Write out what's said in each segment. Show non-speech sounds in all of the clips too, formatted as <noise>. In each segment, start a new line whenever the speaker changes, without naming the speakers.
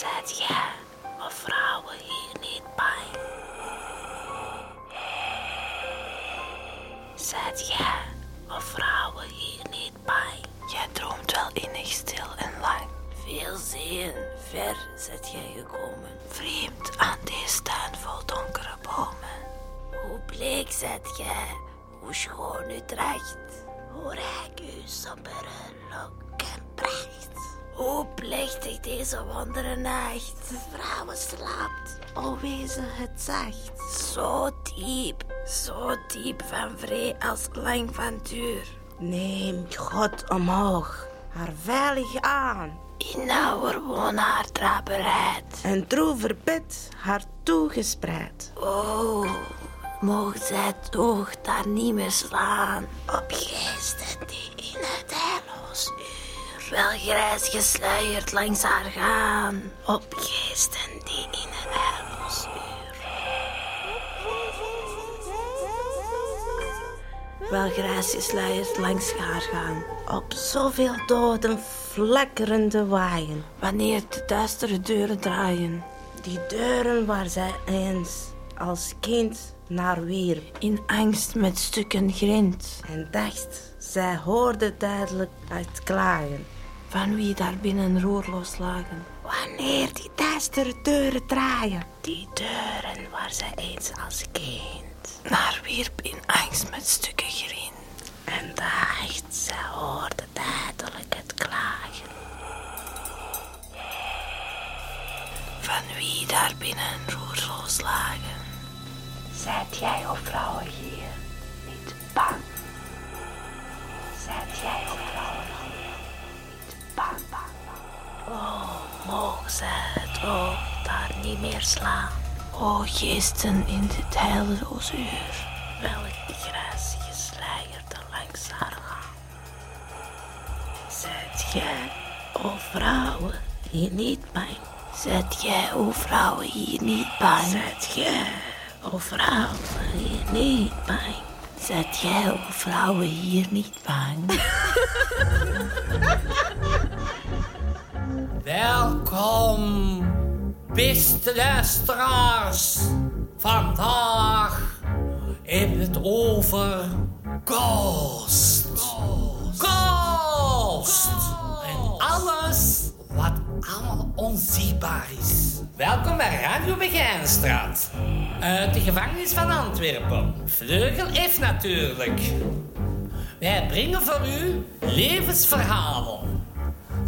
Zet jij mevrouwen hier niet bij? Zet jij mevrouwen hier niet bij? Jij droomt wel innig stil en lang. Veel zeeën ver zet jij gekomen. Vreemd aan deze tuin vol donkere bomen. Hoe bleek zet jij, hoe schoon u draagt. Hoe rijk uw sombere lok. Hoe plechtig deze wondere nacht. De vrouwen slaapt, o wezen het zacht. Zo diep, zo diep van vree als lang van duur.
Neem God omhoog, haar veilig aan.
In nauwer woon haar draperijt.
En droever bed haar toegespreid.
Oh, mogen zij oog daar niet meer slaan. Op geesten die in het heilloos uur. Wel grijs gesluierd langs haar gaan. Op geesten die in heilloos uur. Wel grijs gesluierd langs haar gaan.
Op zoveel doden flakkerende waaien.
Wanneer de duistere deuren draaien.
Die deuren waar zij eens als kind naar wierp.
In angst met stukken grind.
En dacht, zij hoorde duidelijk uit klagen.
Van wie daar binnen roerloos lagen.
Wanneer die duistere deuren draaien.
Die deuren waar zij eens als kind naar wierp in angst met stukken grind.
En dacht, zij hoorde duidelijk het klagen.
Van wie daar binnen roerloos lagen. Zijt jij, o vrouwen hier, niet bang? Zijt jij, o vrouwen bang, bang, bang? Oh, mogen zij het daar niet meer slaan. O geesten in dit heilloos uur, welk grijs gesluierde langs haar gaan. Zijt jij, o vrouwen, hier niet bang? Zijt jij, o vrouwen, hier niet bang? Zijt jij, o vrouwen, hier niet bang? Zijt jij, o vrouwen, hier niet bang? <laughs>
Welkom, beste luisteraars. Vandaag we het over Ghost. Ghost. En alles wat allemaal onzichtbaar is. Welkom bij Radio Begijnstraat. Uit de gevangenis van Antwerpen. Vleugel F natuurlijk. Wij brengen voor u levensverhalen.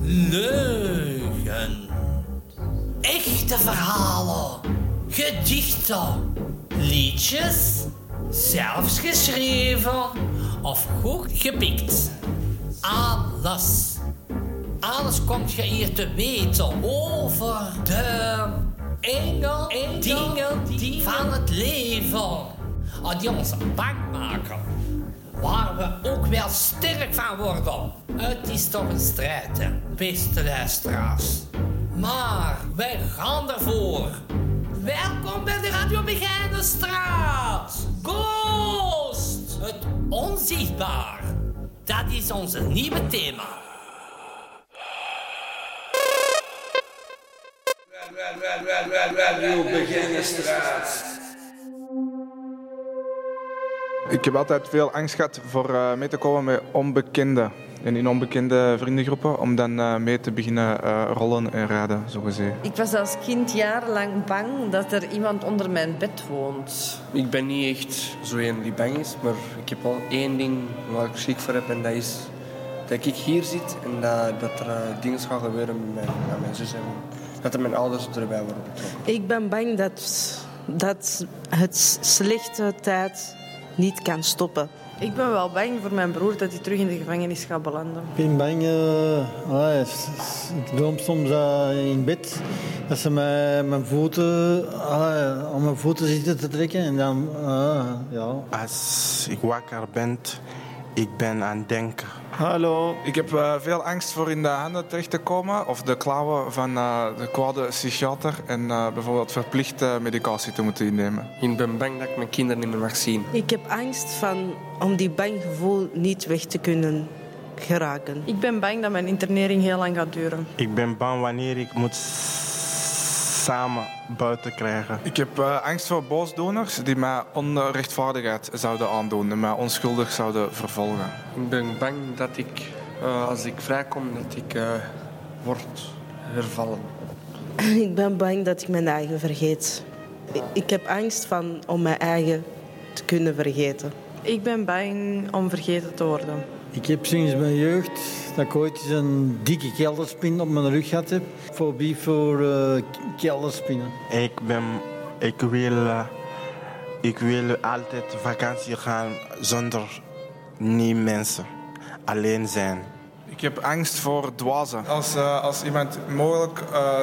Leugen. Echte verhalen. Gedichten. Liedjes. Zelfs geschreven. Of goed gepikt. Alles. Alles komt je hier te weten over de engel, dingen van het leven. Oh, die ons bang maken. Waar we ook wel sterk van worden. Het is toch een strijd, beste luisteraars. Maar wij gaan ervoor. Welkom bij de Radio Begijnenstraat. Ghost, het onzichtbaar. Dat is onze nieuwe thema.
Radio Begijnenstraat.
Ik heb altijd veel angst gehad voor eh, mee te komen met onbekenden. En in onbekende vriendengroepen, om dan eh, mee te beginnen eh, rollen en rijden, zo gezegd.
Ik was als kind jarenlang bang dat er iemand onder mijn bed woont.
Ik ben niet echt zo een die bang is, maar ik heb wel één ding waar ik schrik voor heb en dat is dat ik hier zit en dat, dat er dingen gaan gebeuren met mijn, met mijn zus en dat er mijn ouders erbij worden betrokken.
Ik ben bang dat, dat het slechte tijd niet kan stoppen.
Ik ben wel bang voor mijn broer dat hij terug in de gevangenis gaat belanden.
Ik ben bang. eh, ah, ik droom soms eh, in bed dat ze mij mijn voeten, ah, aan mijn voeten zitten te trekken. En dan, ah, ja.
Als ik wakker ben, ik ben aan het denken.
Hallo. Ik heb eh, veel angst voor in de handen terecht te komen of de klauwen van eh, de kwade psychiater en eh, bijvoorbeeld verplicht eh, medicatie te moeten innemen.
Ik ben bang dat ik mijn kinderen niet meer mag zien.
Ik heb angst van, om die bang gevoel niet weg te kunnen geraken.
Ik ben bang dat mijn internering heel lang gaat duren.
Ik ben bang wanneer ik moet samen buiten krijgen.
Ik heb eh, angst voor boosdoeners die mij onrechtvaardigheid zouden aandoen en mij onschuldig zouden vervolgen.
Ik ben bang dat ik, eh, als ik vrijkom, dat ik eh, word hervallen. <clears throat>
Ik ben bang dat ik mijn eigen vergeet. Ik- Ik heb angst van om mijn eigen te kunnen vergeten.
Ik ben bang om vergeten te worden.
Ik heb sinds mijn jeugd dat ik ooit eens een dikke kelderspin op mijn rug gehad heb. Fobie voor eh, k- kelderspinnen.
Ik, ben, ik, wil, eh, ik wil altijd vakantie gaan zonder niet mensen. Alleen zijn.
Ik heb angst voor dwazen. Als, eh, als iemand mogelijk eh,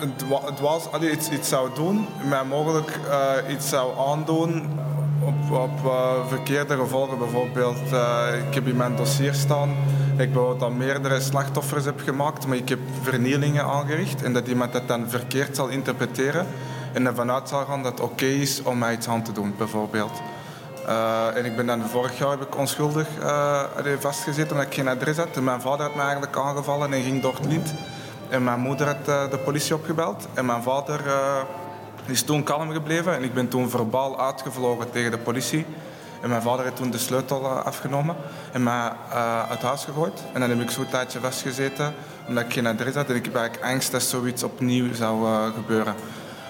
een dwa- dwaas, allee, iets, iets zou doen, mij mogelijk eh, iets zou aandoen op, eh, verkeerde gevolgen. Bijvoorbeeld, eh, ik heb in mijn dossier staan ik bijvoorbeeld al meerdere slachtoffers heb gemaakt, maar ik heb vernielingen aangericht en dat iemand dat dan verkeerd zal interpreteren en ervan uit zal gaan dat het oké is om mij iets aan te doen, bijvoorbeeld. Eh, en ik ben dan vorig jaar heb ik onschuldig allee, vastgezeten omdat ik geen adres had. Mijn vader had me eigenlijk aangevallen en ging door het lint. En mijn moeder had de politie opgebeld. En mijn vader is toen kalm gebleven. En ik ben toen verbaal uitgevlogen tegen de politie. En mijn vader heeft toen de sleutel eh, afgenomen en mij eh, uit huis gegooid. En dan heb ik zo'n tijdje vastgezeten omdat ik geen adres had. En ik heb eigenlijk angst dat zoiets opnieuw zou eh, gebeuren.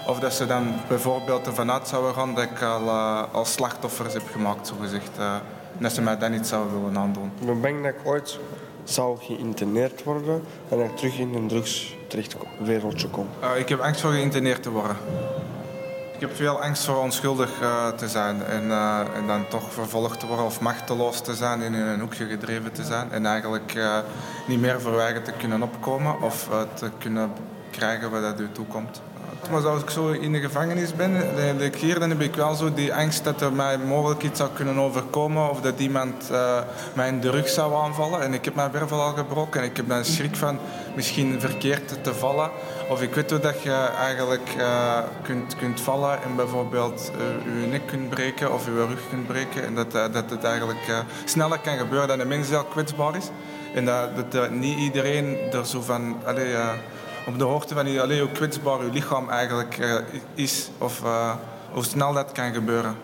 Of dat ze dan bijvoorbeeld ervan uit zouden gaan dat ik al, al slachtoffers heb gemaakt, zogezegd. en dat ze mij dat niet zouden willen aandoen.
Ik ben bang dat ik ooit zou geïnterneerd worden en dat ik terug in een drugswereldje kom.
Ik heb angst voor geïnterneerd te worden. Ik heb veel angst voor onschuldig eh, te zijn en, eh, en dan toch vervolgd te worden of machteloos te zijn en in een hoekje gedreven te zijn. En eigenlijk eh, niet meer voor te kunnen opkomen of te kunnen krijgen wat dat u toekomt. Maar als ik zo in de gevangenis ben, ik hier, dan heb ik wel zo die angst dat er mij mogelijk iets zou kunnen overkomen of dat iemand eh, mij in de rug zou aanvallen. En ik heb mijn wervel al gebroken en ik heb dan schrik van misschien verkeerd te vallen. Of ik weet hoe dat je eigenlijk eh, kunt, kunt vallen en bijvoorbeeld eh, je nek kunt breken of je rug kunt breken. En dat, dat het eigenlijk sneller kan gebeuren dan een mens heel kwetsbaar is. En dat, dat niet iedereen er zo van... op de hoogte van die- allee, hoe kwetsbaar je lichaam eigenlijk eh, is. Of eh, hoe snel dat kan gebeuren.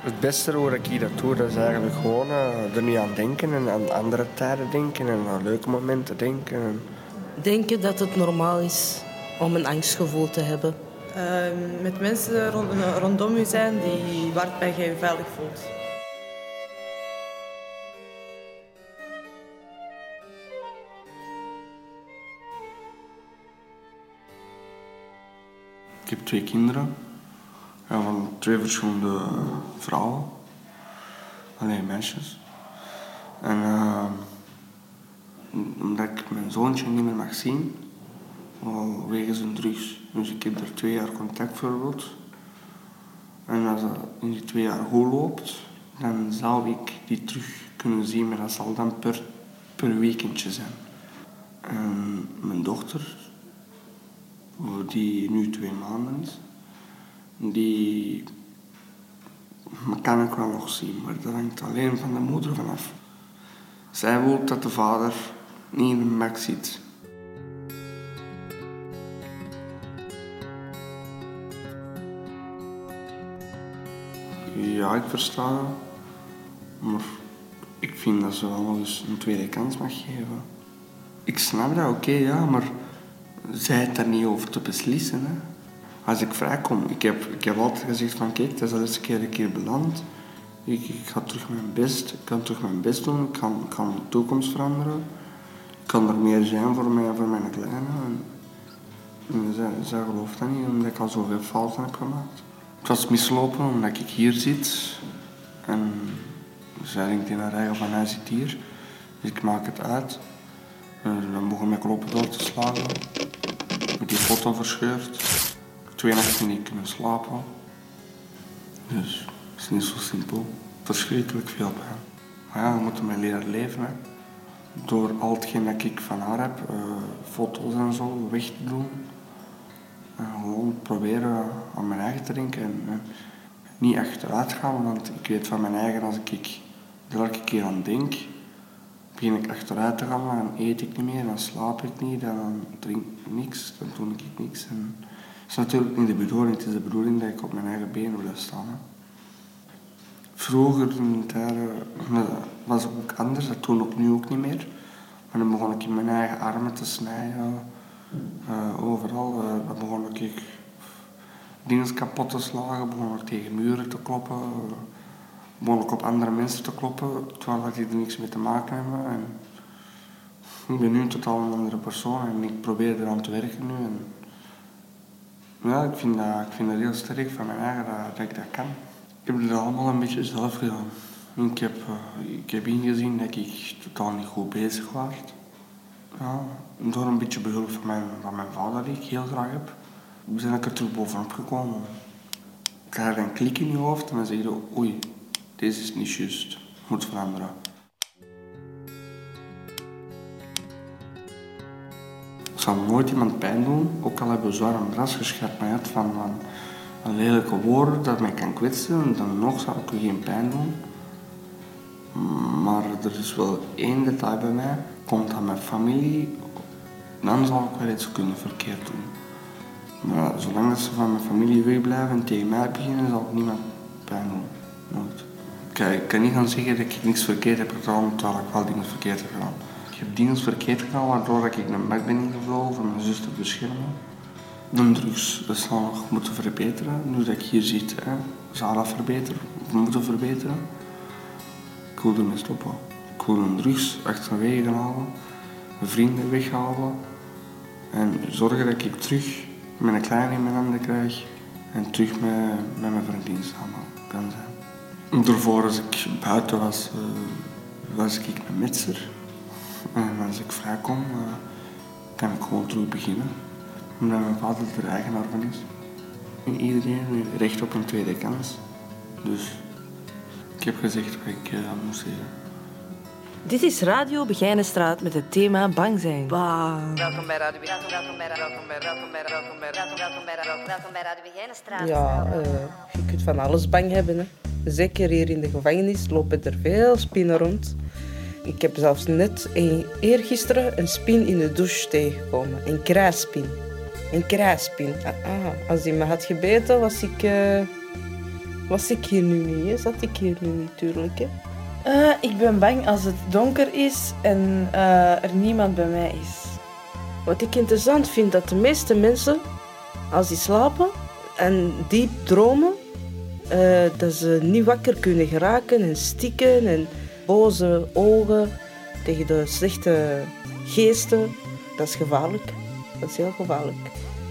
Het beste hoe ik dat doe, dat is eigenlijk gewoon eh, er niet aan denken en aan andere tijden denken en aan leuke momenten denken. En
Denken dat het normaal is om een angstgevoel te hebben.
Ehm, met mensen rond, rondom u zijn die waarbij je je veilig voelt.
Twee kinderen. Van twee verschillende vrouwen. Alleen meisjes. En eh, omdat ik mijn zoontje niet meer mag zien, wegens zijn drugs. Dus ik heb er twee jaar contactverbod. En als dat in die twee jaar goed loopt, dan zou ik die terug kunnen zien, maar dat zal dan per, per weekendje zijn. En mijn dochter, die nu twee maanden is, die kan ik wel nog zien, maar dat hangt alleen van de moeder vanaf. Zij wil dat de vader niet in de mak zit. Ja, ik versta. Maar ik vind dat ze wel eens een tweede kans mag geven. Ik snap dat, oké, ja, maar zij heeft daar niet over te beslissen. Hè. Als ik vrijkom, ik heb, ik heb altijd gezegd van kijk, het is eens een keer een keer beland. Ik, ik ga terug mijn best, ik kan terug mijn best doen, ik kan, kan de toekomst veranderen. Ik kan er meer zijn voor, mij, voor mijn kleine. En, en zij, zij gelooft dat niet, omdat ik al zoveel fouten heb gemaakt. Het was mislopen omdat ik hier zit. En zij denkt in haar eigen van hij zit hier. Dus ik maak het uit. Dan begon ik kloppen door te slagen. Met die foto verscheurd. Twee nachten niet kunnen slapen. Dus het is niet zo simpel. Verschrikkelijk veel pijn. Maar ja, we moeten mee leren leven. Door al hetgeen dat ik van haar heb, eh, foto's en zo, weg te doen. En gewoon proberen aan mijn eigen te denken. En, en niet achteruit gaan, want ik weet van mijn eigen, als ik er elke keer aan denk, begin ik achteruit te gaan, dan eet ik niet meer, dan slaap ik niet, dan drink ik niks, dan doe ik niks. En is natuurlijk niet de bedoeling. Het is de bedoeling dat ik op mijn eigen benen blijf staan. Hè. Vroeger daar, was het ook anders, dat toen ook nu ook niet meer. En dan begon ik in mijn eigen armen te snijden. Uh, overal. Uh, dan begon ik dingen kapot te slagen, begon ik tegen muren te kloppen. Ik op andere mensen te kloppen, terwijl ik er niks mee te maken heb. En ik ben nu een totaal een andere persoon en ik probeer eraan te werken nu. En ja, ik vind, dat, ik vind dat heel sterk van mijn eigen dat, dat ik dat kan. Ik heb het allemaal een beetje zelf gedaan. Ik heb, uh, ik heb ingezien dat ik totaal niet goed bezig was. Ja, door een beetje behulp van mijn, van mijn vader, die ik heel graag heb, ben ik er terug bovenop gekomen. Ik krijg een klik in je hoofd en dan zeg je, oei, deze is niet juist, moet veranderen. Ik zal nooit iemand pijn doen, ook al hebben we zwaar een bras geschept maar van, van een lelijke woord dat mij kan kwetsen, dan nog zal ik u geen pijn doen. Maar er is wel één detail bij mij, komt aan mijn familie, dan zal ik wel iets kunnen verkeerd doen. Maar zolang ze van mijn familie wegblijven en tegen mij beginnen, zal ik niemand pijn doen. Nooit. Ik kan niet gaan zeggen dat ik niks verkeerd heb gedaan, terwijl ik wel dingen verkeerd heb gedaan. Ik heb dingen verkeerd gedaan waardoor ik een bak ben ingevlogen om mijn zus te beschermen. De drugs, dat zal nog moeten verbeteren. Nu dat ik hier zit, hè, zal dat verbeteren, moeten verbeteren. Ik wil ermee stoppen. Ik wil een drugs achterwege halen, mijn vrienden weghalen en zorgen dat ik terug een kleine in mijn handen krijg en terug met, met mijn vriendin samen kan zijn. Daarvoor, als ik buiten was, uh, was ik een metser. En als ik vrijkom, uh, kan ik gewoon terug beginnen. Omdat mijn vader er eigenaar van is. En iedereen heeft recht op een tweede kans. Dus ik heb gezegd wat ik uh, moest zeggen.
Dit is Radio Begijnenstraat met het thema bang zijn.
Bang.
Welkom bij Radio Welkom, welkom bij welkom bij welkom bij welkom bij welkom, welkom bij welkom, welkom bij Radio Begijnenstraat.
Ja, uh, je kunt van alles bang hebben. Hè. Zeker hier in de gevangenis lopen er veel spinnen rond. Ik heb zelfs net een, eergisteren een spin in de douche tegengekomen. Een kruispin. Een kruispin. Ah, ah, als die me had gebeten, was ik, uh, was ik hier nu niet. Zat ik hier nu niet, tuurlijk. Hè.
Uh, ik ben bang als het donker is en uh, er niemand bij mij is.
Wat ik interessant vind, dat de meeste mensen, als die slapen en diep dromen, uh, dat ze niet wakker kunnen geraken en stikken en boze ogen tegen de slechte geesten. Dat is gevaarlijk. Dat is heel gevaarlijk.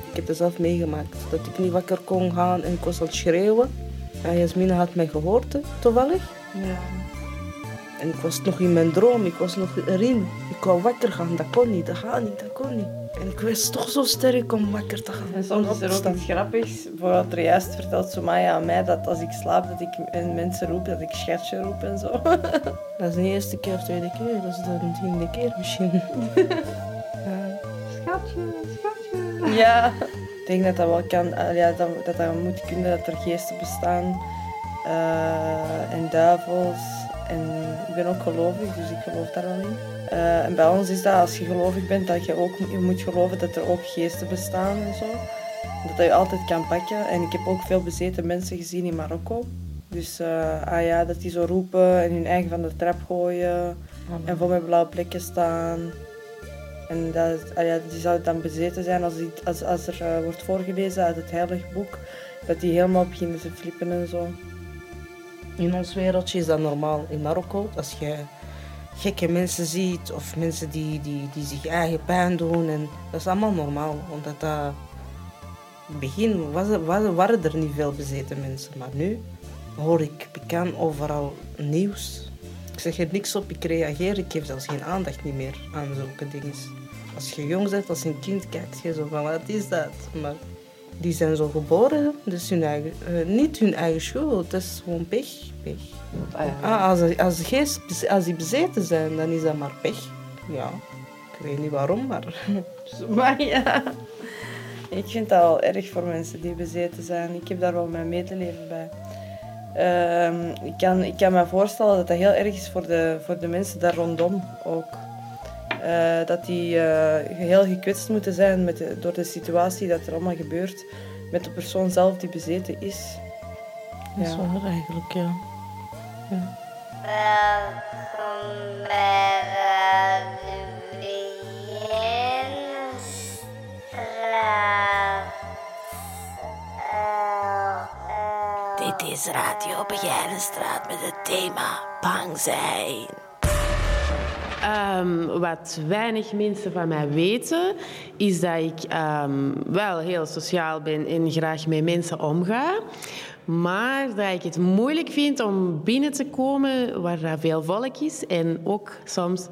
Ik heb het zelf meegemaakt, dat ik niet wakker kon gaan en ik was aan schreeuwen. En Jasmine had mij gehoord, toevallig.
Ja.
En ik was nog in mijn droom, ik was nog erin. Ik wou wakker gaan, dat kon niet, dat gaat niet, dat kon niet. En ik was toch zo sterk om wakker te gaan.
En soms is er ook iets grappigs. Bijvoorbeeld er juist vertelt Somaya aan mij dat als ik slaap, dat ik en mensen roep, dat ik schatje roep en zo. <laughs>
Dat is de eerste keer of tweede keer, dat is de tiende keer misschien. <laughs>
ja. Schatje, schatje. Ja, <laughs> ik denk dat dat wel kan, ja, dat, dat dat moet kunnen, dat er geesten bestaan. Uh, en duivels. En ik ben ook gelovig, dus ik geloof daar wel in. Uh, en bij ons is dat, als je gelovig bent, dat je ook je moet geloven dat er ook geesten bestaan en zo. Dat je altijd kan pakken. En ik heb ook veel bezeten mensen gezien in Marokko. Dus uh, ah ja, dat die zo roepen en hun eigen van de trap gooien. En voor met blauwe plekken staan. En dat, ah ja, die zouden dan bezeten zijn als, die, als, als er uh, wordt voorgelezen uit het heilige boek. Dat die helemaal beginnen te flippen en zo.
In ons wereldje is dat normaal. In Marokko, als je gekke mensen ziet of mensen die, die, die zich eigen pijn doen, en dat is allemaal normaal. Omdat dat, in het begin was, was, waren er niet veel bezeten mensen, maar nu hoor ik bekend overal nieuws. Ik zeg er niks op, ik reageer, ik geef zelfs geen aandacht niet meer aan zulke dingen. Als je jong bent, als een kind, kijkt je zo van wat is dat? Maar die zijn zo geboren, dus hun eigen, uh, niet hun eigen schuld. Het is gewoon pech. pech. Ah, ah, als, als, geest, als die bezeten zijn, dan is dat maar pech. Ja, ik weet niet waarom, maar... <laughs>
maar ja, ik vind dat wel erg voor mensen die bezeten zijn. Ik heb daar wel mijn medeleven bij. Uh, ik, kan, ik kan me voorstellen dat dat heel erg is voor de, voor de mensen daar rondom ook. Eh, dat die eh, heel gekwetst moeten zijn met de- door de situatie dat er allemaal gebeurt met de persoon zelf die bezeten is.
Dat is waar eigenlijk, ja. ja.
Welkom bij.
Dit is Radio Begijnenstraat met het thema bang zijn.
Ehm, wat weinig mensen van mij weten, is dat ik ehm, wel heel sociaal ben en graag met mensen omga. Maar dat ik het moeilijk vind om binnen te komen waar veel volk is. En ook soms,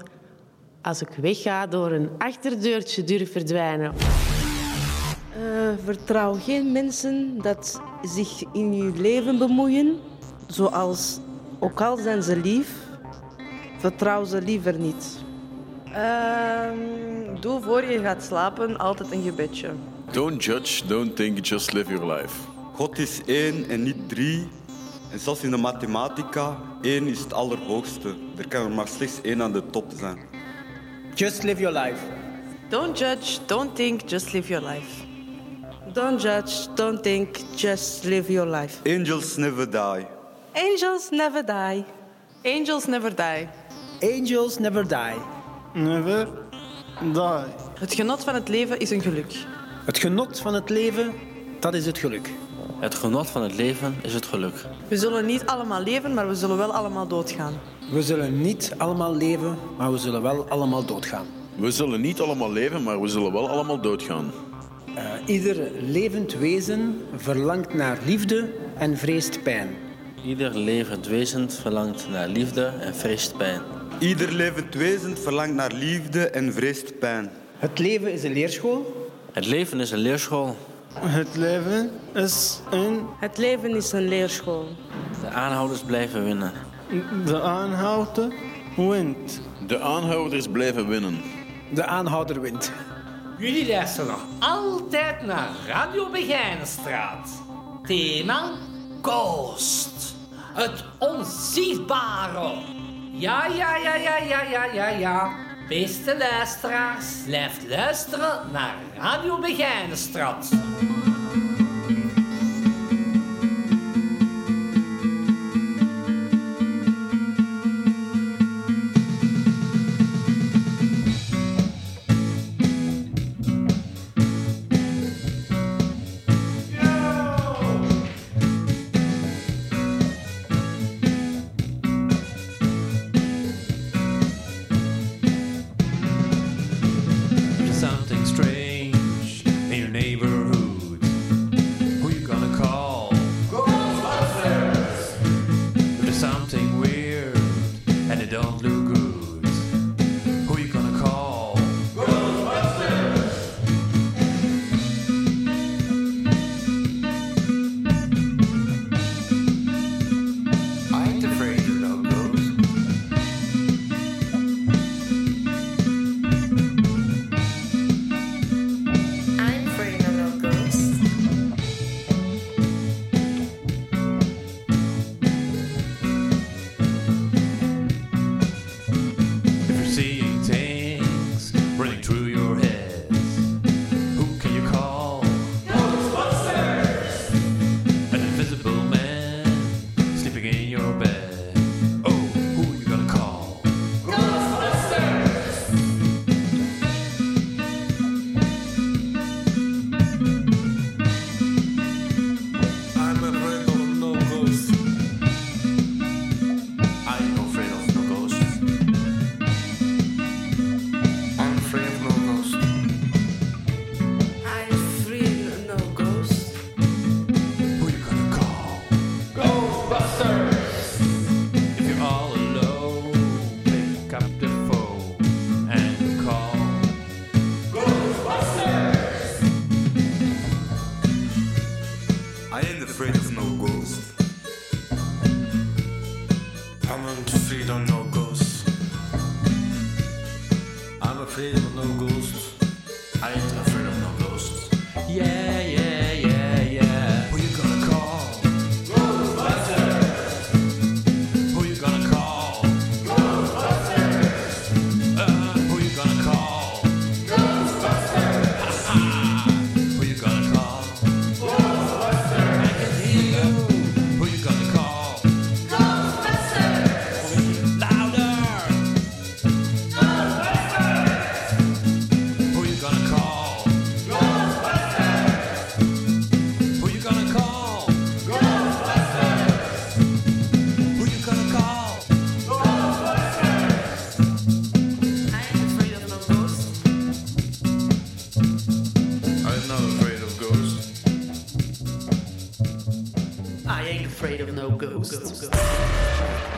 als ik wegga, door een achterdeurtje durf verdwijnen.
Eh, vertrouw geen mensen dat zich in je leven bemoeien, zoals ook al zijn ze lief, vertrouw ze liever niet.
Ehm, doe voor je gaat slapen altijd een gebedje.
Don't judge, don't think, just live your life.
God is één en niet drie. En zoals in de mathematica, één is het allerhoogste. Er kan er maar slechts één aan de top zijn.
Just live your life.
Don't judge, don't think, just live your life.
Don't judge, don't think, just live your life.
Angels never die.
Angels never die. Angels never die.
Angels never die.
Never die.
Het genot van het leven is een geluk.
Het genot van het leven, dat is het geluk.
Het genot van het leven is het geluk.
We zullen niet allemaal leven, maar we zullen wel allemaal doodgaan.
We zullen niet allemaal leven, maar we zullen wel allemaal doodgaan.
We zullen niet allemaal leven, maar we zullen wel allemaal doodgaan.
Eh, ieder levend wezen verlangt naar liefde en vreest pijn.
Ieder levend wezen verlangt naar liefde en vreest pijn.
Ieder levend wezen verlangt naar liefde en vreest pijn.
Het leven is een leerschool.
Het leven is een leerschool.
Het leven is een...
Het leven is een leerschool.
De aanhouders blijven winnen.
De aanhouder wint.
De aanhouders blijven winnen.
De aanhouder wint.
Jullie luisteren nog altijd naar Radio Begijnenstraat. Thema Ghost. Het onzichtbare. Ja, ja, ja, ja, ja, ja, ja, ja. Beste luisteraars, blijf luisteren naar Radio Begijnenstraat.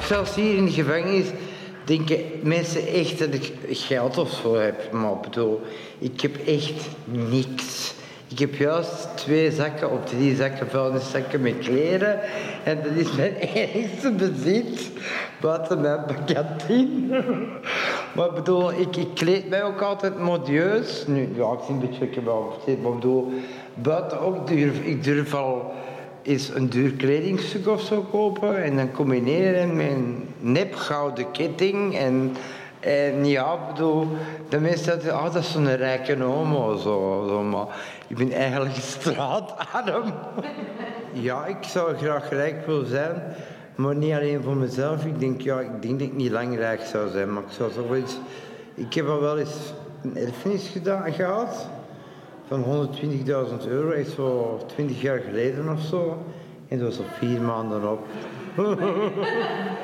Zelfs hier in de gevangenis denken mensen echt dat ik geld of zo heb. Maar bedoel, ik heb echt niks. Ik heb juist twee zakken of drie zakken vuilniszakken met kleren. En dat is mijn <laughs> enigste bezit. Buiten mijn bakantine. <laughs> Maar bedoel, ik, ik kleed mij ook altijd modieus. Nu, ja, ik zie een beetje ik heb wel maar bedoel, buiten ook durf ik durf al eens een duur kledingstuk of zo kopen en dan combineren met een nep gouden ketting en, en ja, ik bedoel, de mensen zeggen, oh, dat is zo'n rijke homo, zo, zo, maar ik ben eigenlijk straatarm. ja, ik zou graag rijk willen zijn, maar niet alleen voor mezelf. Ik denk, ja, ik denk dat ik niet lang rijk zou zijn, maar ik zou toch wel eens... Ik heb al wel eens een erfenis gedaan, gehad van 120.000 euro, echt zo 20 jaar geleden of zo. En dat was op vier maanden op. <laughs>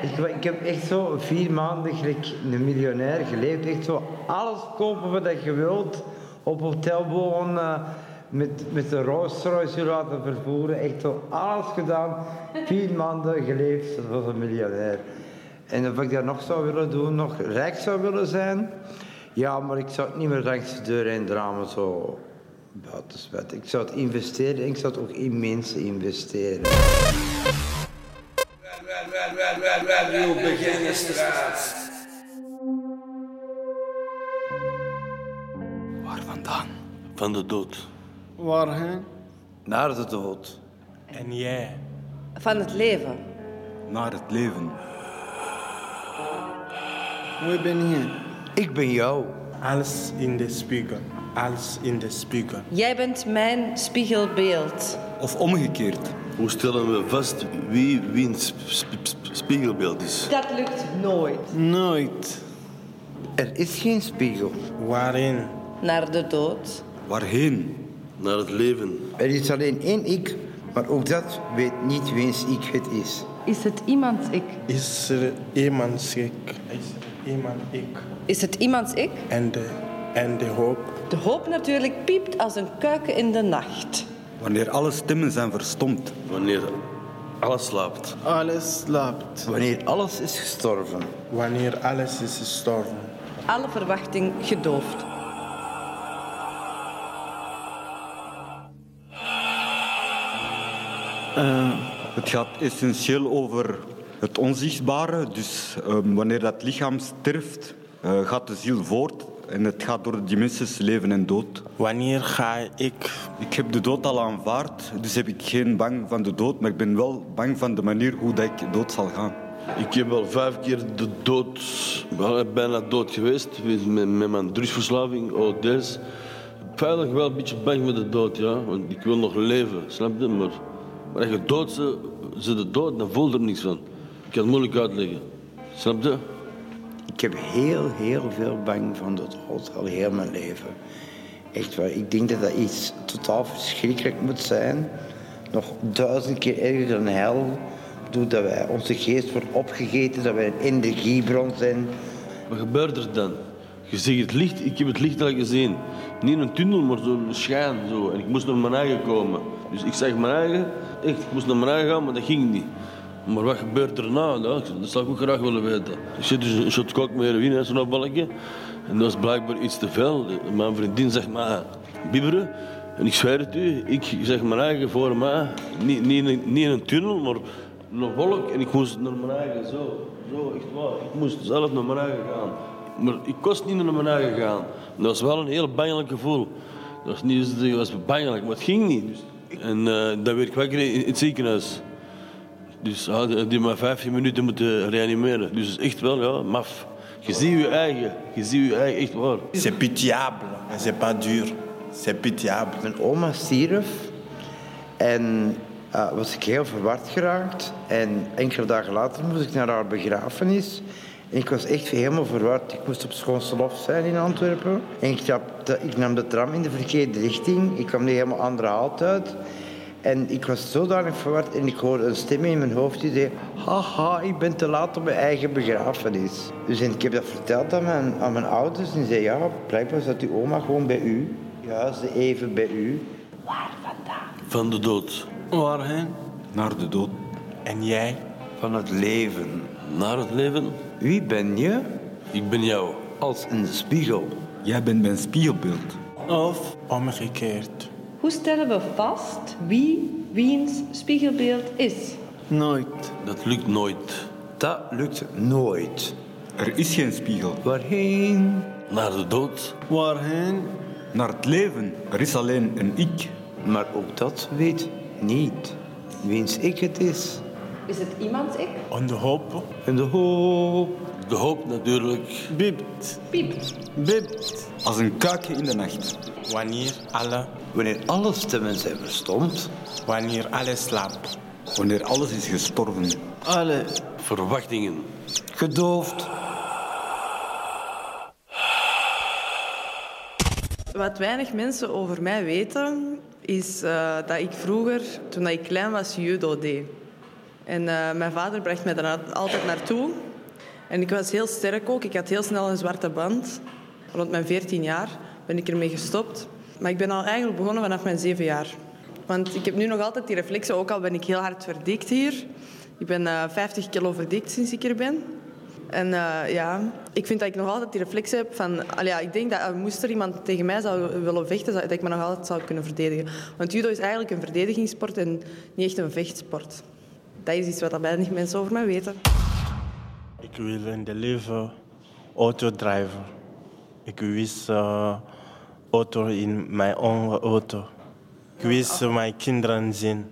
ik, ik heb echt zo vier maanden gelijk een miljonair geleefd. Echt zo alles kopen wat je wilt. Op hotel wonen, met, met de Rolls Royce laten vervoeren. Echt zo alles gedaan. Vier maanden geleefd, dat was een miljonair. En of ik dat nog zou willen doen, nog rijk zou willen zijn. Ja, maar ik zou het niet meer langs de deur en drama zo buitenswet. Ik zou het investeren en ik zou het ook in mensen investeren.
Radio Beginnestraat.
Waar vandaan? Van de dood.
Waarheen?
Naar de dood.
En jij?
Van het leven.
Naar het leven.
Wie ben je?
Ik ben jou. Alles in de spiegel. Alles in de spiegel.
Jij bent mijn spiegelbeeld.
Of omgekeerd.
Hoe stellen we vast wie wiens sp- sp- spiegelbeeld is?
Dat lukt nooit.
Nooit.
Er is geen spiegel.
Waarin?
Naar de dood.
Waarheen?
Naar het leven.
Er is alleen één ik, maar ook dat weet niet wiens ik het is.
Is het iemands ik?
Is er iemands ik? Is er iemand ik?
Is het iemands ik?
En de, en de hoop?
De hoop natuurlijk piept als een kuiken in de nacht.
Wanneer alle stemmen zijn verstomd.
Wanneer alles slaapt.
Alles slaapt.
Wanneer alles is gestorven.
Wanneer alles is gestorven.
Alle verwachting gedoofd.
Het gaat essentieel over het onzichtbare. Dus ehm, wanneer dat lichaam sterft, eh, gaat de ziel voort. En het gaat door de dimensies leven en dood.
Wanneer ga ik?
Ik heb de dood al aanvaard, dus heb ik geen bang van de dood. Maar ik ben wel bang van de manier hoe dat ik dood zal gaan.
Ik heb al vijf keer de dood, wel, bijna dood geweest, met, met mijn drugsverslaving, ODS. Veilig wel een beetje bang met de dood, ja, want ik wil nog leven, snap je? Maar, maar als je dood ze, ze de dood, dan voelt er niks van. Ik kan het moeilijk uitleggen, snap je?
Ik heb heel, heel veel bang van de dood, al heel mijn leven. Echt waar, ik denk dat dat iets totaal verschrikkelijk moet zijn. Nog duizend keer erger dan hel. Bedoel, dat wij, onze geest wordt opgegeten, dat wij een energiebron zijn.
Wat gebeurt er dan? Je zegt het licht, ik heb het licht al gezien. Niet een tunnel, maar zo'n schijn. Zo. En ik moest naar mijn eigen komen. Dus ik zag mijn eigen, echt, ik moest naar mijn gaan, maar dat ging niet. Maar wat gebeurt er na? Ja, dat zou ik ook graag willen weten. Ik zit dus een shot kook met heroïne en zo'n balkje. En dat was blijkbaar iets te veel. Mijn vriendin zegt maar bibberen. En ik zweer het u, ik zeg mijn eigen voor mij. Niet, niet, in- niet in een tunnel, maar een wolk. En ik moest naar mijn eigen zo. Zo, echt waar. Ik moest zelf naar mijn eigen gaan. Maar ik kost niet naar mijn eigen gaan. Dat was wel een heel bangelijk gevoel. Dat was niet dat was bangelijk, maar het ging niet. Dus, en eh dan werd ik wakker in het ziekenhuis. Dus ah, die maar 15 minuten moeten reanimeren. Dus het is echt wel, ja, maf. Je ziet je eigen. Je ziet je eigen, echt waar.
C'est pitiable, c'est pas dur. C'est pitiable.
Mijn oma stierf en eh, was ik heel verward geraakt. En enkele dagen later moest ik naar haar begrafenis. En ik was echt helemaal verward. Ik moest op schoonste lof zijn in Antwerpen. En ik, trapte- ik nam de tram in de verkeerde richting. Ik kwam niet helemaal andere haalt uit. En ik was zodanig verward en ik hoorde een stem in mijn hoofd die zei... Haha, ik ben te laat op mijn eigen begrafenis. Dus en ik heb dat verteld aan mijn, aan mijn ouders. En die zei, ja, blijkbaar zat uw oma gewoon bij u. Ja, ze even bij u.
Van de dood.
Waarheen?
Naar de dood.
En jij?
Van het leven.
Naar het leven?
Wie ben je?
Ik ben jou.
Als een spiegel. Jij bent mijn spiegelbeeld.
Of omgekeerd.
Hoe stellen we vast wie wiens spiegelbeeld is?
Nooit.
Dat lukt nooit.
Dat lukt nooit. Er is geen spiegel. Waarheen?
Naar de dood.
Waarheen?
Naar het leven. Er is alleen een ik.
Maar ook dat weet niet wiens ik het is.
Is het iemands ik?
En de hoop?
En de hoop.
De hoop natuurlijk.
Biept.
Piept.
Biept.
Als een kuikje in de nacht.
Wanneer alle,
Wanneer alle stemmen zijn verstomd.
wanneer alle slaapt.
Wanneer alles is gestorven.
Alle.
Verwachtingen.
Gedoofd.
Wat weinig mensen over mij weten, is eh, dat ik vroeger, toen ik klein was, judo deed. En eh, mijn vader bracht mij daar altijd naartoe. En ik was heel sterk ook. Ik had heel snel een zwarte band. Rond mijn 14 jaar ben ik ermee gestopt. Maar ik ben al eigenlijk begonnen vanaf mijn 7 jaar. Want ik heb nu nog altijd die reflexen, ook al ben ik heel hard verdikt hier. Ik ben eh, 50 kilo verdikt sinds ik er ben. En eh, ja, ik vind dat ik nog altijd die reflex heb van... Ja, ik denk dat uh, moest er iemand tegen mij zou willen vechten, dat ik me nog altijd zou kunnen verdedigen. Want judo is eigenlijk een verdedigingssport en niet echt een vechtsport. Dat is iets wat weinig mensen over mij weten.
Ik wil in de leven auto drijven. Ik wist eh, auto in mijn eigen auto. Ik wist eh, mijn kinderen zien.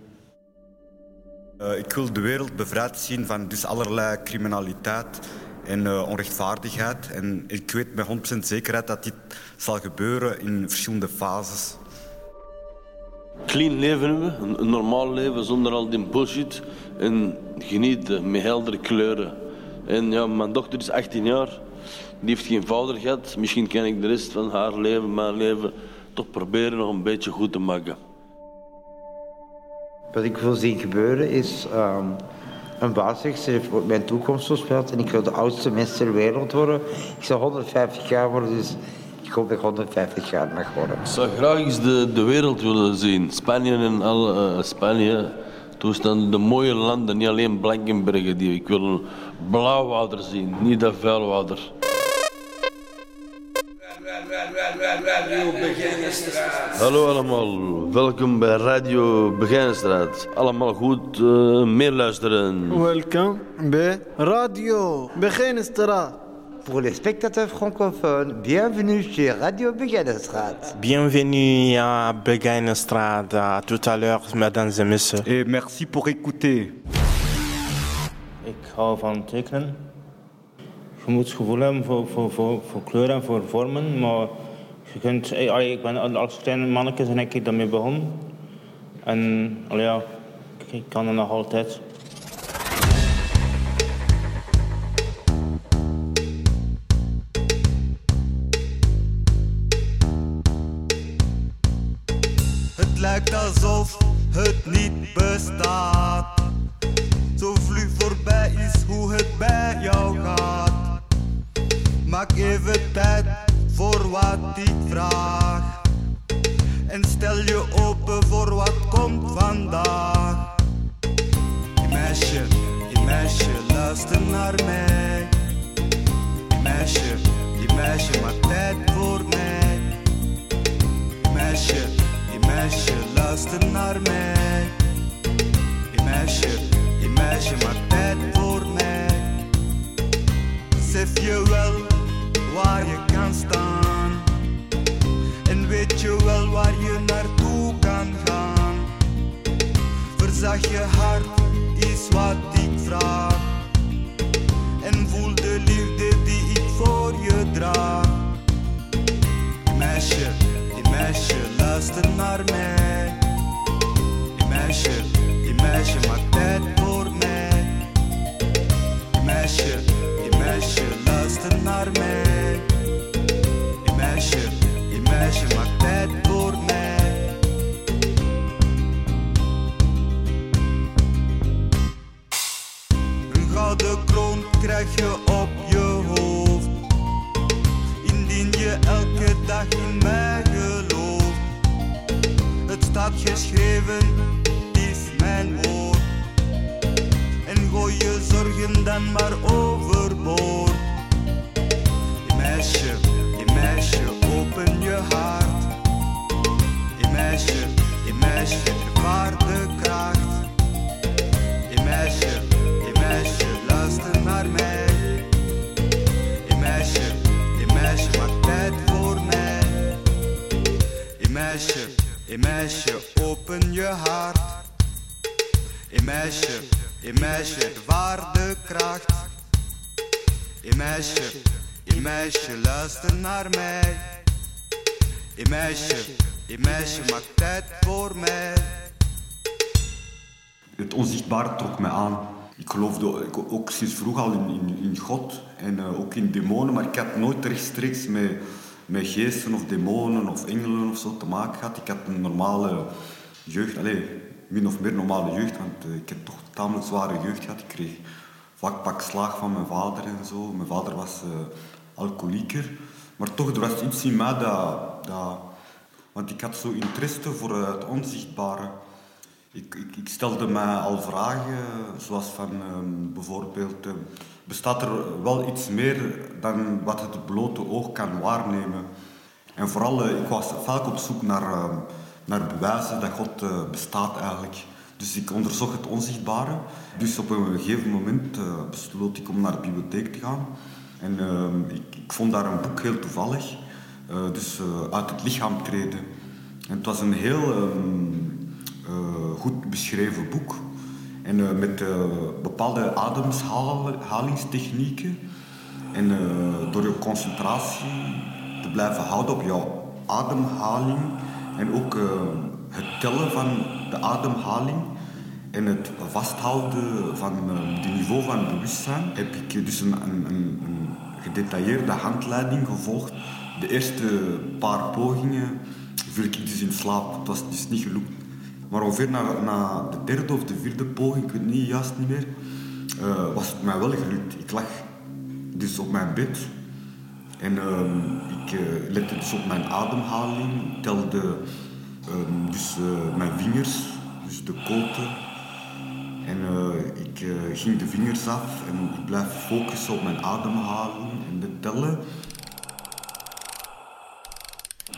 Eh, ik wil de wereld bevrijd zien van dus allerlei criminaliteit en eh, onrechtvaardigheid. En ik weet met 100% zekerheid dat dit zal gebeuren in verschillende fases.
Clean leven een, een normaal leven zonder al die bullshit. En genieten met heldere kleuren. En ja, mijn dochter is 18 jaar. Die heeft geen vader gehad. Misschien kan ik de rest van haar leven, mijn leven, toch proberen nog een beetje goed te maken.
Wat ik wil zien gebeuren is... ehm, een baas zegt, ze heeft mijn toekomst voorspeld en ik wil de oudste mens ter wereld worden. Ik zal 150 jaar worden, dus ik hoop dat ik 150 jaar mag worden.
Ik zou graag eens de, de wereld willen zien. Spanje en al eh, Spanje. Toestand, de mooie landen, niet alleen Blankenbergen. Die, ik wil blauw water zien, niet dat vuil water. Hallo allemaal, welkom bij Radio Begijnenstraat. Allemaal goed eh, meer luisteren.
Welkom bij Radio Begijnenstraat.
Pour les spectateurs francophones, bienvenue chez Radio.
Bienvenue à Begijnenstraat. À tout à l'heure, mesdames et messieurs.
Et merci pour écouter.
Ik hou van tekenen. Je moet gevoel hebben voor, voor, voor, voor kleuren en voor vormen, maar je kunt, eh, allee, ik ben als klein manneke ben ik daarmee begonnen. En allee, ja, ik, ik kan het nog altijd.
Lijkt alsof het niet bestaat. Zo vlug voorbij is hoe het bij jou gaat. Maak even tijd voor wat ik vraag. En stel je open voor wat komt vandaag. Je meisje, je meisje, luister naar mij. Je meisje, je meisje, maak tijd voor mij. Je meisje, je meisje, luister naar mij. Je meisje, je hey meisje, ervaar de kracht. Hey meisje, hey meisje, luister naar mij. Hey meisje, hey meisje, maak tijd voor mij.
Het onzichtbare trok mij aan. Ik geloofde ook- ook sinds vroeg al in, in, in God en eh, ook in demonen, maar ik had nooit rechtstreeks met, met geesten of demonen of engelen of zo te maken gehad. Ik had een normale jeugd, allez, min of meer normale jeugd, want eh, ik heb toch tamelijk zware jeugd gehad. Ik kreeg vaak pak slaag van mijn vader en zo. Mijn vader was eh, alcoholieker, maar toch, er was iets in mij dat, dat... Want ik had zo interesse voor eh, het onzichtbare. Ik, ik, stelde mij al vragen, zoals van ehm, bijvoorbeeld, bestaat er wel iets meer dan wat het blote oog kan waarnemen? En vooral, ik was vaak op zoek naar, ehm, naar bewijzen dat God eh, bestaat eigenlijk. Dus ik onderzocht het onzichtbare. Dus op een gegeven moment eh, besloot ik om naar de bibliotheek te gaan. En ehm, ik, ik vond daar een boek heel toevallig. Eh, dus uit het lichaam treden. En het was een heel ehm, eh, goed beschreven boek. En met bepaalde ademhalingstechnieken. En door je concentratie te blijven houden op jouw ademhaling. En ook eh, het tellen van de ademhaling. En het vasthouden van het niveau van bewustzijn heb ik dus een, een, gedetailleerde handleiding gevolgd. De eerste paar pogingen viel ik dus in slaap. Het was dus niet gelukt. Maar ongeveer na, na de derde of de vierde poging, ik weet niet juist niet meer, uh, was het mij wel gelukt. Ik lag dus op mijn bed en uh, ik uh, lette dus op mijn ademhaling, telde ehm, dus mijn vingers, dus de koten. En ik ging de vingers af en ik blijf focussen op mijn ademhaling en de tellen.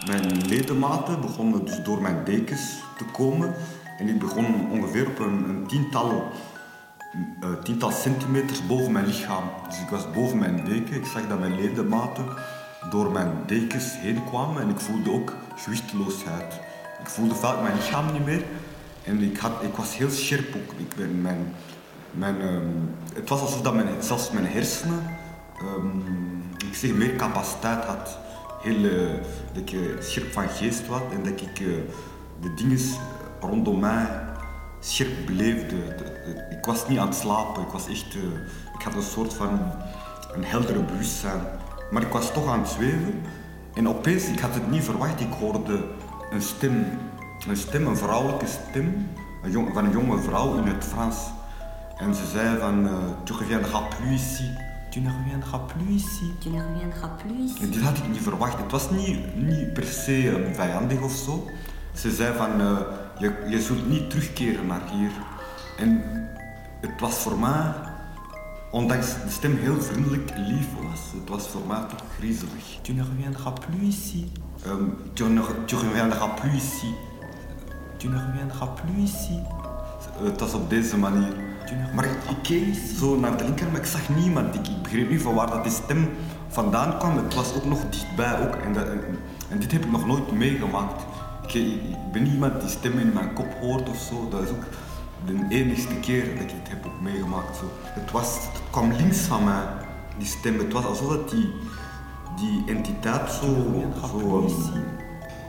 Mijn ledematen begonnen dus door mijn dekens te komen. En ik begon ongeveer op een, een tiental, uh, tiental centimeters boven mijn lichaam. Dus ik was boven mijn deken. Ik zag dat mijn ledematen door mijn dekens heen kwamen. En ik voelde ook gewichteloosheid. Ik voelde vaak mijn lichaam niet meer. En ik, had, ik was heel scherp ook. Ik ben mijn, mijn, um, het was alsof dat mijn, zelfs mijn hersenen um, ik zeg, meer capaciteit had heel uh, dat ik scherp van geest was en dat ik de dingen rondom mij scherp beleefde. Ik was niet aan het slapen, ik was echt, uh, ik had een soort van een heldere bewustzijn. Maar ik was toch aan het zweven en opeens, ik had het niet verwacht, ik hoorde een stem, een stem, een vrouwelijke stem, een jong, van een jonge vrouw in het Frans. En ze zei van, tu reviendras plus ici. Tu ne reviendras plus ici.
Tu ne reviendras plus ici.
En dit had ik niet verwacht. Het was niet, niet per se um, vijandig of zo. Ze zei van, uh, je, je zult niet terugkeren naar hier. En het was voor mij, ondanks de stem heel vriendelijk lief was, het was voor mij toch griezelig. Tu ne reviendras plus ici. Um, tu, ne, tu reviendras plus ici. Tu ne reviendras plus ici. Het was op deze manier. Maar ik, keek zo naar de linker, maar ik zag niemand. Ik, ik begreep niet van waar dat die stem vandaan kwam. Het was ook nog dichtbij ook. En, dat, en, en dit heb ik nog nooit meegemaakt. Ik, ik, ben niet iemand die stemmen in mijn kop hoort of zo. Dat is ook de enigste keer dat ik dit heb ook meegemaakt. Zo. Het, was, het kwam links van mij, die stem. Het was alsof die, die entiteit zo, zo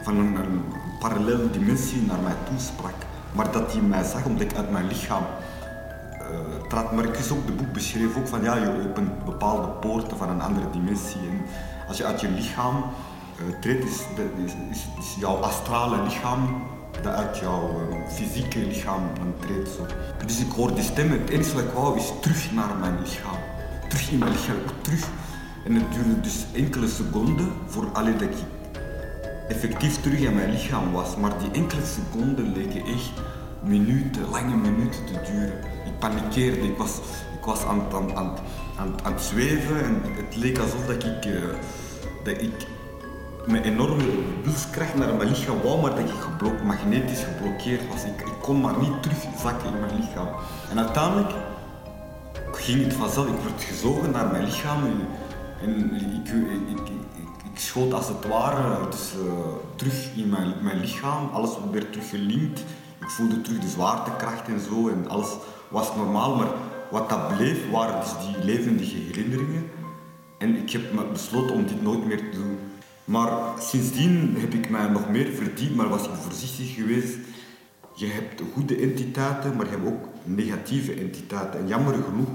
van een, parallele dimensie naar mij toesprak. Maar dat hij mij zag omdat ik uit mijn lichaam uh, trad. Maar ik ook de boek beschreef ook van ja, je opent bepaalde poorten van een andere dimensie. En als je uit je lichaam uh, treedt, is, is, is, jouw astrale lichaam dat uit jouw uh, fysieke lichaam treedt. Zo. Dus ik hoor die stem. Het enige wat ik wou is terug naar mijn lichaam. Terug in mijn lichaam, terug. En het duurde dus enkele seconden voor alleen dat ik effectief terug in mijn lichaam was. Maar die enkele seconden leken echt minuten, lange minuten te duren. Ik panikeerde, ik was, ik was aan, aan, aan, aan het zweven en het leek alsof dat ik, eh, dat ik met enorme wilskracht naar mijn lichaam wou, maar dat ik magnetisch geblokkeerd was. Ik, ik kon maar niet terugzakken in mijn lichaam. En uiteindelijk ging het vanzelf. Ik werd gezogen naar mijn lichaam en, ik, ik, schoot als het ware dus, eh, terug in mijn, mijn lichaam. Alles werd terug gelinkt. Ik voelde terug de zwaartekracht en zo en alles was normaal. Maar wat dat bleef waren dus die levendige herinneringen. En ik heb besloten om dit nooit meer te doen. Maar sindsdien heb ik mij nog meer verdiept, maar was ik voorzichtig geweest. Je hebt goede entiteiten, maar je hebt ook negatieve entiteiten. En jammer genoeg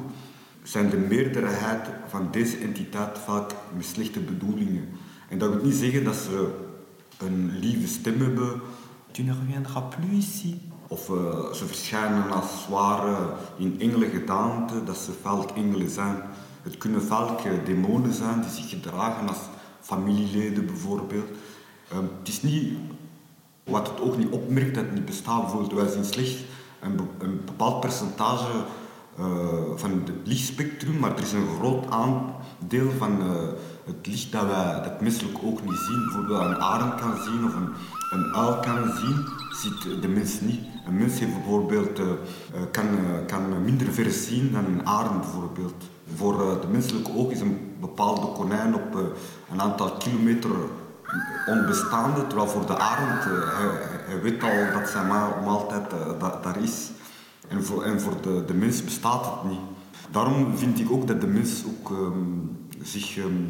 zijn de meerderheid van deze entiteiten vaak met slechte bedoelingen. En dat wil niet zeggen dat ze een lieve stem hebben. Tu ne reviendras plus ici. Of eh, ze verschijnen als zware in engelengedaante, dat ze vaak engelen zijn. Het kunnen vaak demonen zijn die zich gedragen als familieleden bijvoorbeeld. Eh, het is niet wat het ook niet opmerkt dat het niet bestaat. Bijvoorbeeld, wij zien slechts een, een bepaald percentage eh, van het lichtspectrum, maar er is een groot aandeel van eh, het licht dat wij dat menselijk ook niet zien. Bijvoorbeeld een arend kan zien of een, een uil kan zien, ziet de mens niet. Een mens bijvoorbeeld, eh, kan, kan minder ver zien dan een arend bijvoorbeeld. Voor eh, de menselijke oog is een bepaalde konijn op eh, een aantal kilometer onbestaande, terwijl voor de arend, eh, hij, hij weet al dat zijn ma- maaltijd da- daar is. En voor, en voor de, de mens bestaat het niet. Daarom vind ik ook dat de mens ook ehm, zich ehm,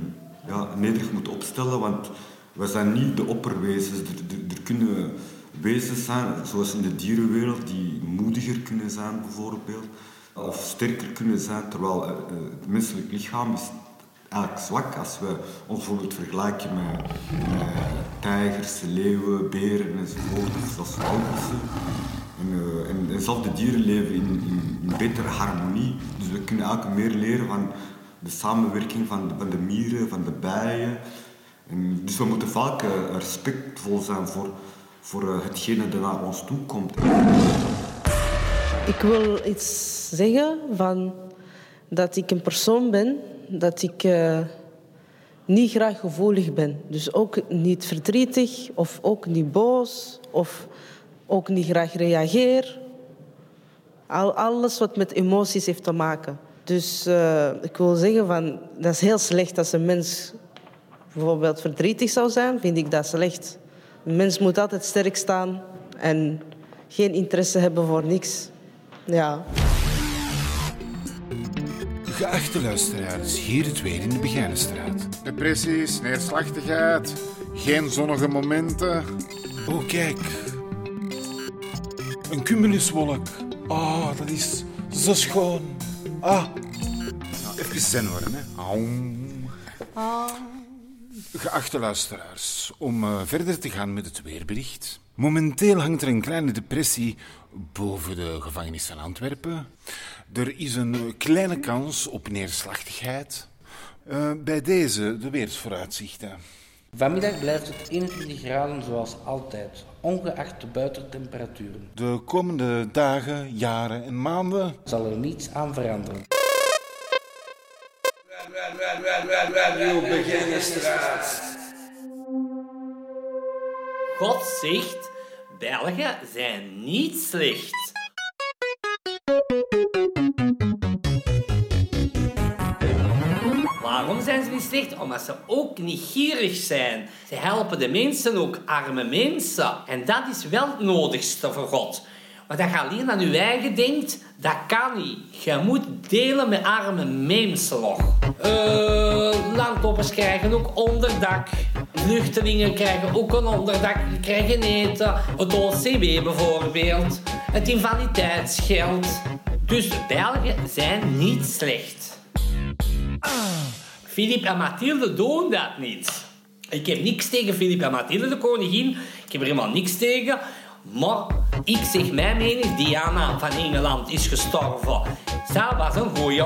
ja, nederig moet opstellen, want we zijn niet de opperwezens. Er, er, er kunnen wezens zijn, zoals in de dierenwereld, die moediger kunnen zijn bijvoorbeeld, of sterker kunnen zijn, terwijl eh, eh, het menselijk lichaam is eigenlijk zwak als we ons bijvoorbeeld vergelijken met, met tijgers, leeuwen, beren enzovoort, of zelfs walvissen. En, eh, en, en zelfs de dieren leven in, in, betere harmonie. Dus we kunnen eigenlijk meer leren van de samenwerking van de, mieren, van de bijen. En dus we moeten vaak eh, respectvol zijn voor, voor eh, hetgene dat naar ons toe komt.
Ik wil iets zeggen van dat ik een persoon ben, dat ik eh, niet graag gevoelig ben. Dus ook niet verdrietig of ook niet boos of ook niet graag reageer. Al, alles wat met emoties heeft te maken. Dus eh, ik wil zeggen van dat is heel slecht als een mens bijvoorbeeld verdrietig zou zijn, vind ik dat slecht. Een mens moet altijd sterk staan en geen interesse hebben voor niks. Ja.
Geachte luisteraars, hier het weer in de Begijnenstraat. Depressies, neerslachtigheid, geen zonnige momenten. Oh, kijk. Een cumuluswolk. Ah, dat is zo schoon. Ah. Nou, even zen worden, hè. Aum. Geachte luisteraars, om eh, verder te gaan met het weerbericht. Momenteel hangt er een kleine depressie boven de gevangenis van Antwerpen. Er is een eh, kleine kans op neerslachtigheid. Eh, bij deze de weersvooruitzichten.
Vanmiddag blijft het 21 graden zoals altijd, ongeacht de buitentemperaturen.
De komende dagen, jaren en maanden
Zal er niets aan veranderen.
Radio Begijnenstraat.
God zegt, Belgen zijn niet slecht. Waarom zijn ze niet slecht? Omdat ze ook niet gierig zijn. Ze helpen de mensen, ook arme mensen. En dat is wel het nodigste voor God. Want dat je alleen aan je eigen denkt, dat kan niet. Je moet delen met arme mensen nog. Eh, krijgen ook onderdak. Vluchtelingen krijgen ook een onderdak, krijgen eten. Het OCW bijvoorbeeld. Het invaliditeitsgeld. Dus de Belgen zijn niet slecht. Filip en Mathilde doen dat niet. Ik heb niks tegen Filip en Mathilde, de koningin. Ik heb er helemaal niks tegen. Maar ik zeg mijn mening, Diana van Engeland is gestorven. Zij was een goeie.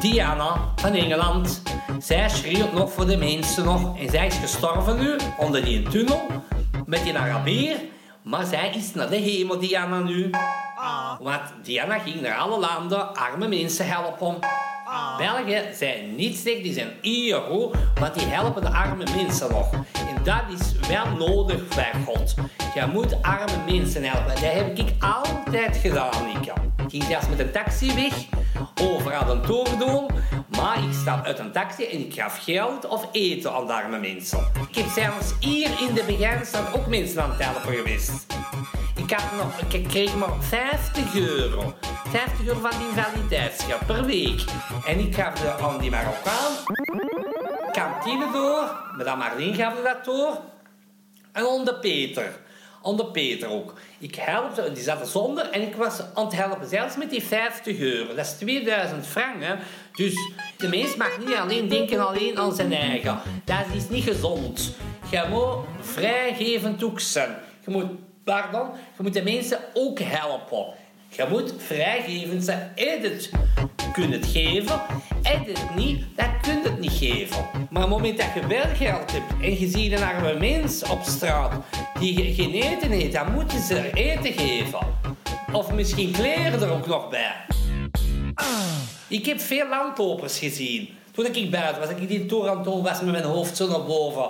Diana van Engeland. Zij schreeuwt nog voor de mensen nog. En zij is gestorven nu, onder die tunnel, met die Arabier. Maar zij is naar de hemel, Diana, nu. Want Diana ging naar alle landen arme mensen helpen. België zijn niet slecht, die zijn hier goed, want die helpen de arme mensen nog. Dat is wel nodig bij God. Je moet arme mensen helpen. Dat heb ik altijd gedaan, ik. Ik ging zelfs met een taxi weg, overal een tour doen, maar ik stap uit een taxi en ik gaf geld of eten aan de arme mensen. Ik heb zelfs hier in de beginstand ook mensen aan het helpen geweest. Ik, had nog, ik kreeg maar 50 euro. 50 euro van de invaliditeitsgeld per week. En ik gaf de, aan die Marokkaan kantine door. Madame Marleen gaf dat door. En onder Peter. Onder Peter ook. Ik helpte, die zat zonder en ik was aan het helpen, zelfs met die 50 euro. Dat is 2000 frank, hè. Dus de mens mag niet alleen denken alleen aan zijn eigen. Dat is niet gezond. Je moet vrijgevend ook zijn. Je moet, pardon, je moet de mensen ook helpen. Je moet vrijgevend zijn. En het kunt het geven. En niet, dat kunt het niet geven. Maar op het moment dat je wel geld hebt en je ziet een arme mens op straat die ge- geen eten heeft, dan moet je ze er eten geven. Of misschien kleren er ook nog bij. Ik heb veel landlopers gezien. Toen ik buiten was, ik die toer aan was met mijn hoofd zo naar boven.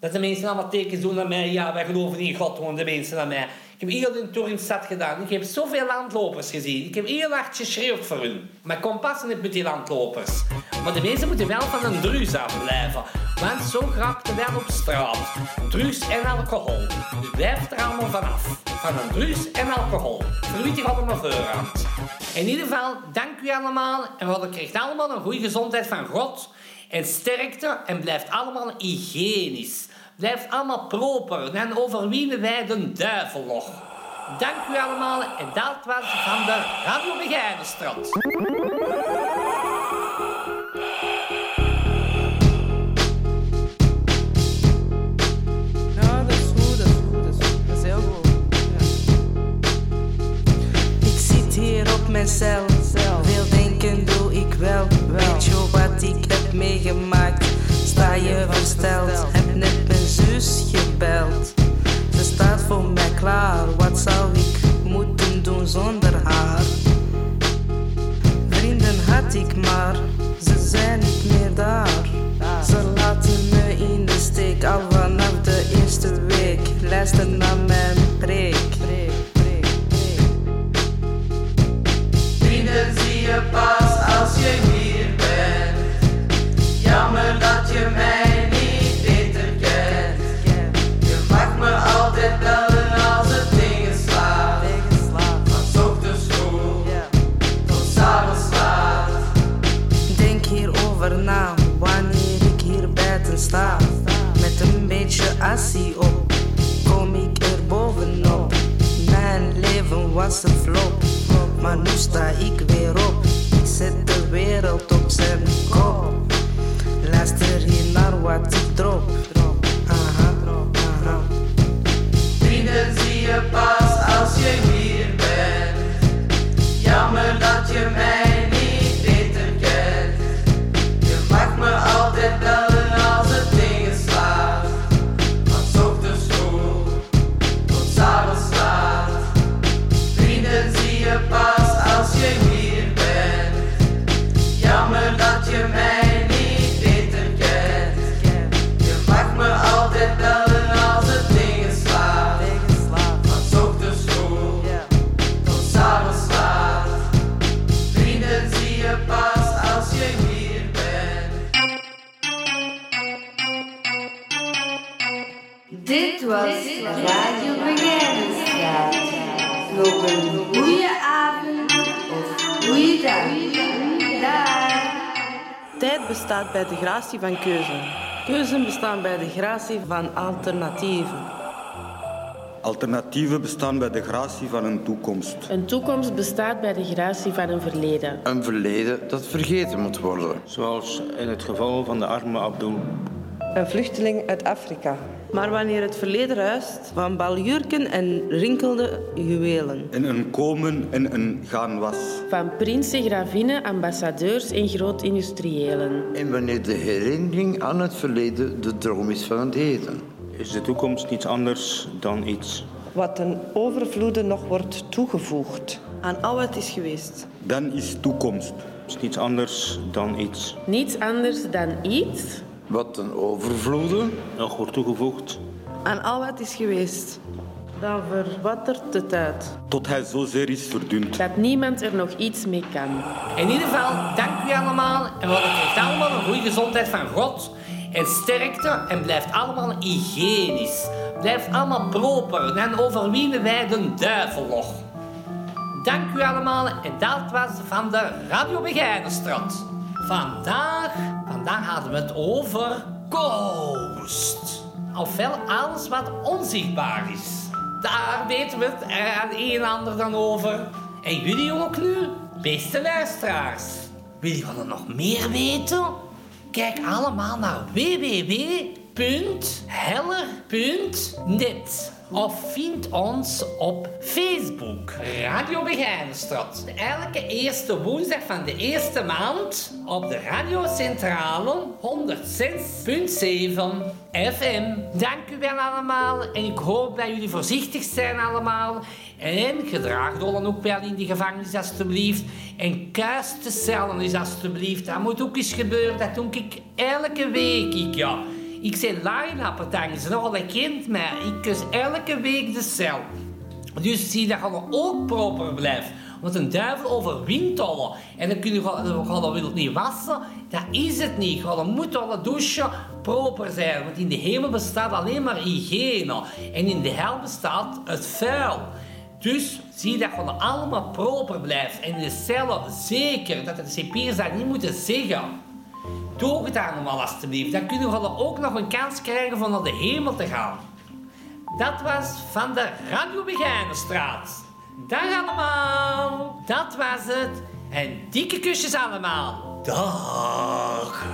Dat de mensen allemaal tekens doen naar mij. Ja, wij geloven in God, gewoon de mensen naar mij. Ik heb heel de tour in de stad gedaan. Ik heb zoveel landlopers gezien. Ik heb heel hard geschreeuwd voor hun. Maar kon passen niet met die landlopers. Maar de mensen moeten wel van een drugs afblijven. Want zo grapte wel op straat. Drugs en alcohol. Dus blijf er allemaal vanaf. Van een drugs en alcohol. Verwittig op mijn voorhand. In ieder geval, dank u allemaal. En we krijgt allemaal een goede gezondheid van God. En sterkte en blijft allemaal hygiënisch. Blijft allemaal proper. Dan overwinnen wij de duivel nog. Dank u allemaal. En dat was van de Radio
op mijn cel. Veel denken doe ik wel. Weet je wat ik heb meegemaakt? Sta je versteld? Heb net mijn zus gebeld. Ze staat voor mij klaar. Wat zou ik moeten doen zonder haar? Vrienden had ik maar, ze zijn niet meer daar. Ze laten me in de steek al vanaf de eerste week. Luister naar mijn preek.
Vrienden zie je pas
sta. Met een beetje assie op, kom ik er bovenop. Mijn leven was een flop, maar nu sta ik weer op. Ik zet de wereld op zijn kop. Luister hier naar wat ik drop. Aha, aha.
Vrienden zie je pas als je
bestaat bij de gratie van keuze. Keuzen bestaan bij de gratie van alternatieven.
Alternatieven bestaan bij de gratie van een toekomst.
Een toekomst bestaat bij de gratie van een verleden.
Een verleden dat vergeten moet worden.
Zoals in het geval van de arme Abdul.
Een vluchteling uit Afrika.
Maar wanneer het verleden ruist, van baljurken en rinkelde juwelen.
En een komen en een gaan was.
Van prinsen, gravinnen, ambassadeurs en groot-industriëlen.
En wanneer de herinnering aan het verleden de droom is van het heden.
Is de toekomst niets anders dan iets?
wat ten overvloede nog wordt toegevoegd aan al wat is geweest.
Dan is toekomst.
is niets anders dan iets.
Niets anders dan iets
Wat een overvloede.
Nog wordt toegevoegd.
Aan al wat is geweest.
dan verwattert het uit.
Tot hij zozeer is verdund.
Dat niemand er nog iets mee kan.
In ieder geval, dank u allemaal. En we krijgt allemaal een goede gezondheid van God. En sterkte en blijft allemaal hygiënisch. Blijft allemaal proper. Dan overwinnen wij de duivel nog. Dank u allemaal. En dat was van de Radio Begijnenstraat. Vandaag, vandaag hadden we het over ghost. Ofwel alles wat onzichtbaar is. Daar weten we het aan een en ander dan over. En jullie ook nu, beste luisteraars. Je er nog meer weten? Kijk allemaal naar www.heller.net of vind ons op Facebook, Radio Begijnenstraat. Elke eerste woensdag van de eerste maand op de radiocentrale 106.7 FM. Dank u wel allemaal en ik hoop dat jullie voorzichtig zijn allemaal. En gedraag dan ook wel in de gevangenis alstublieft. En kuis de cellen is alstublieft. Dat moet ook eens gebeuren. Dat doe ik elke week. Ik, ja. Ik zei line-up, ze nogal dat kent mij. Ik kus elke week de cel. Dus zie dat je ook proper blijft. Want een duivel overwint alle. En dan kun je dat wil niet wassen. Dat is het niet. Je moet alle douchen proper zijn. Want in de hemel bestaat alleen maar hygiëne. En in de hel bestaat het vuil. Dus zie dat je allemaal proper blijft. En in de cellen zeker dat de cipiers dat niet moeten zeggen. Doe het allemaal alstublieft. Dan kunnen we ook nog een kans krijgen van naar de hemel te gaan. Dat was van de Radio Begijnenstraat. Dag allemaal. Dat was het. En dikke kusjes allemaal. Dag.